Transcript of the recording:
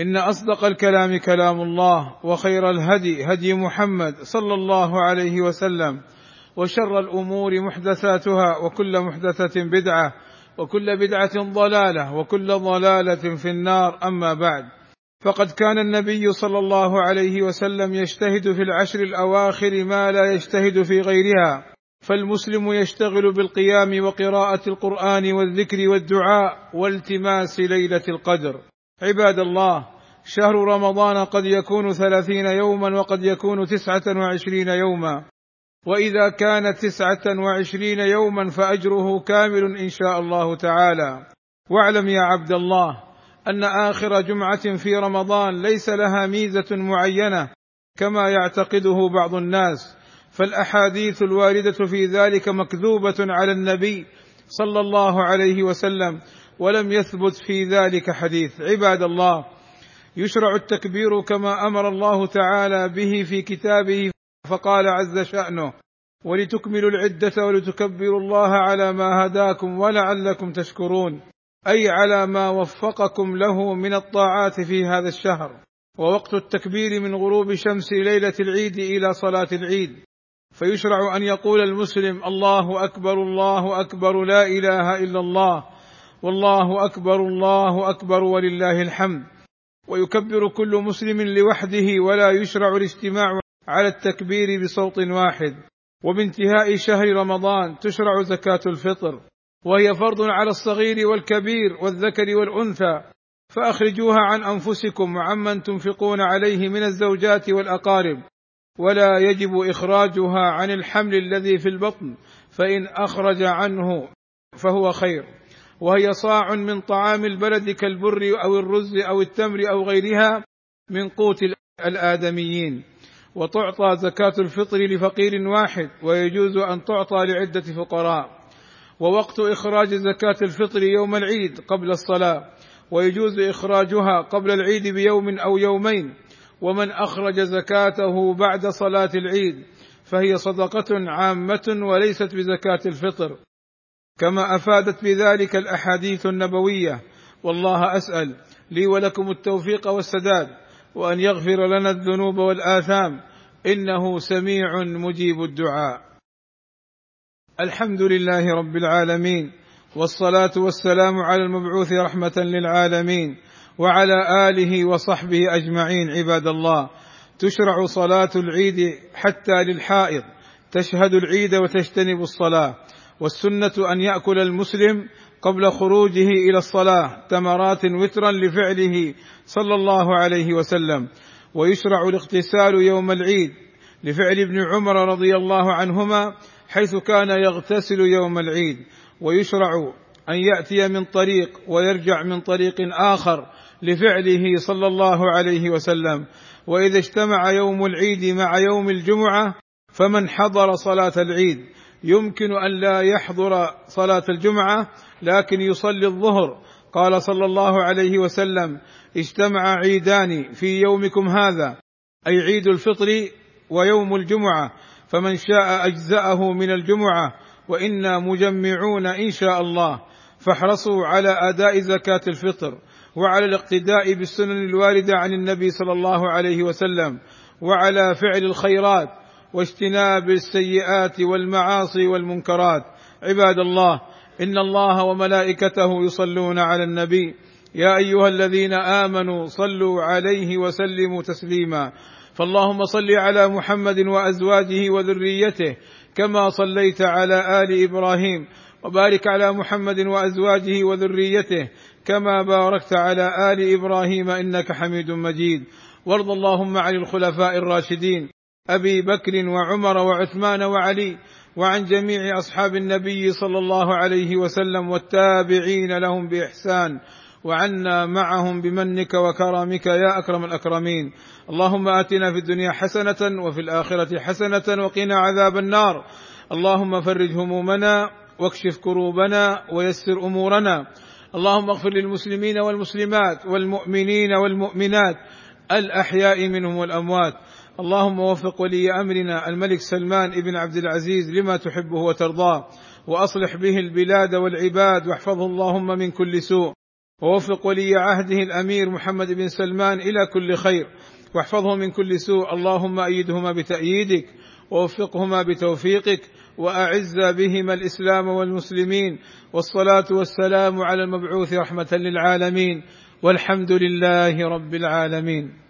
إن أصدق الكلام كلام الله وخير الهدي هدي محمد صلى الله عليه وسلم وشر الأمور محدثاتها وكل محدثة بدعة وكل بدعة ضلالة وكل ضلالة في النار. أما بعد فقد كان النبي صلى الله عليه وسلم يجتهد في العشر الأواخر ما لا يجتهد في غيرها فالمسلم يشتغل بالقيام وقراءة القرآن والذكر والدعاء والتماس ليلة القدر. عباد الله شهر رمضان قد يكون ثلاثين يوما وقد يكون تسعة وعشرين يوما. وإذا كان تسعة وعشرين يوما فأجره كامل إن شاء الله تعالى. واعلم يا عبد الله أن آخر جمعة في رمضان ليس لها ميزة معينة كما يعتقده بعض الناس. فالأحاديث الواردة في ذلك مكذوبة على النبي صلى الله عليه وسلم. ولم يثبت في ذلك حديث. عباد الله يشرع التكبير كما أمر الله تعالى به في كتابه فقال عز شأنه ولتكملوا العدة ولتكبروا الله على ما هداكم ولعلكم تشكرون أي على ما وفقكم له من الطاعات في هذا الشهر. ووقت التكبير من غروب شمس ليلة العيد إلى صلاة العيد. فيشرع أن يقول المسلم الله أكبر الله أكبر لا إله إلا الله. والله أكبر الله أكبر ولله الحمد. ويكبر كل مسلم لوحده ولا يشرع الاجتماع على التكبير بصوت واحد. وبانتهاء شهر رمضان تشرع زكاة الفطر. وهي فرض على الصغير والكبير والذكر والأنثى. فأخرجوها عن أنفسكم وعمن تنفقون عليه من الزوجات والأقارب. ولا يجب إخراجها عن الحمل الذي في البطن. فإن أخرج عنه فهو خير. وهي صاع من طعام البلد كالبر أو الرز أو التمر أو غيرها من قوت الآدميين. وتعطى زكاة الفطر لفقير واحد ويجوز أن تعطى لعدة فقراء. ووقت إخراج زكاة الفطر يوم العيد قبل الصلاة ويجوز إخراجها قبل العيد بيوم أو يومين. ومن أخرج زكاته بعد صلاة العيد فهي صدقة عامة وليست بزكاة الفطر. كما أفادت بذلك الأحاديث النبوية. والله أسأل لي ولكم التوفيق والسداد وأن يغفر لنا الذنوب والآثام. إنه سميع مجيب الدعاء. الحمد لله رب العالمين. والصلاة والسلام على المبعوث رحمة للعالمين. وعلى آله وصحبه أجمعين عباد الله. تشرع صلاة العيد حتى للحائض. تشهد العيد وتجتنب الصلاة. والسنة أن يأكل المسلم قبل خروجه إلى الصلاة تمرات وترا لفعله صلى الله عليه وسلم. ويشرع الاغتسال يوم العيد لفعل ابن عمر رضي الله عنهما حيث كان يغتسل يوم العيد. ويشرع أن يأتي من طريق ويرجع من طريق آخر لفعله صلى الله عليه وسلم. وإذا اجتمع يوم العيد مع يوم الجمعة فمن حضر صلاة العيد يمكن أن لا يحضر صلاة الجمعة لكن يصلي الظهر. قال صلى الله عليه وسلم اجتمع عيدان في يومكم هذا أي عيد الفطر ويوم الجمعة. فمن شاء أجزأه من الجمعة وإنا مجمعون إن شاء الله. فاحرصوا على أداء زكاة الفطر وعلى الاقتداء بالسنن الواردة عن النبي صلى الله عليه وسلم وعلى فعل الخيرات. واجتناب السيئات والمعاصي والمنكرات. عباد الله إن الله وملائكته يصلون على النبي. يا أيها الذين آمنوا صلوا عليه وسلموا تسليما. فاللهم صل على محمد وأزواجه وذريته كما صليت على آل إبراهيم. وبارك على محمد وأزواجه وذريته كما باركت على آل إبراهيم إنك حميد مجيد. وارض اللهم عن الخلفاء الراشدين. أبي بكر وعمر وعثمان وعلي وعن جميع أصحاب النبي صلى الله عليه وسلم والتابعين لهم بإحسان وعنا معهم بمنك وكرمك يا أكرم الأكرمين. اللهم آتنا في الدنيا حسنة وفي الآخرة حسنة وقنا عذاب النار. اللهم فرج همومنا واكشف كروبنا ويسر أمورنا. اللهم اغفر للمسلمين والمسلمات والمؤمنين والمؤمنات. الأحياء منهم والأموات. اللهم وفق ولي أمرنا الملك سلمان بن عبد العزيز لما تحبه وترضاه وأصلح به البلاد والعباد واحفظه اللهم من كل سوء. ووفق ولي عهده الأمير محمد بن سلمان إلى كل خير واحفظه من كل سوء. اللهم أيدهما بتأييدك ووفقهما بتوفيقك وأعز بهما الإسلام والمسلمين. والصلاة والسلام على المبعوث رحمة للعالمين. والحمد لله رب العالمين.